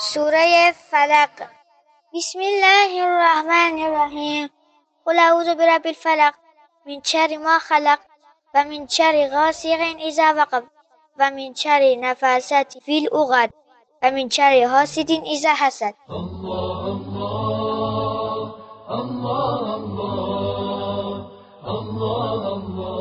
سوره فلق بسم الله الرحمن الرحيم قل اعوذ برب الفلق من شر ما خلق ومن شر غاسق اذا وقب ومن شر نفاسات في الأغد ومن شر حاسد اذا حسد الله الله الله الله الله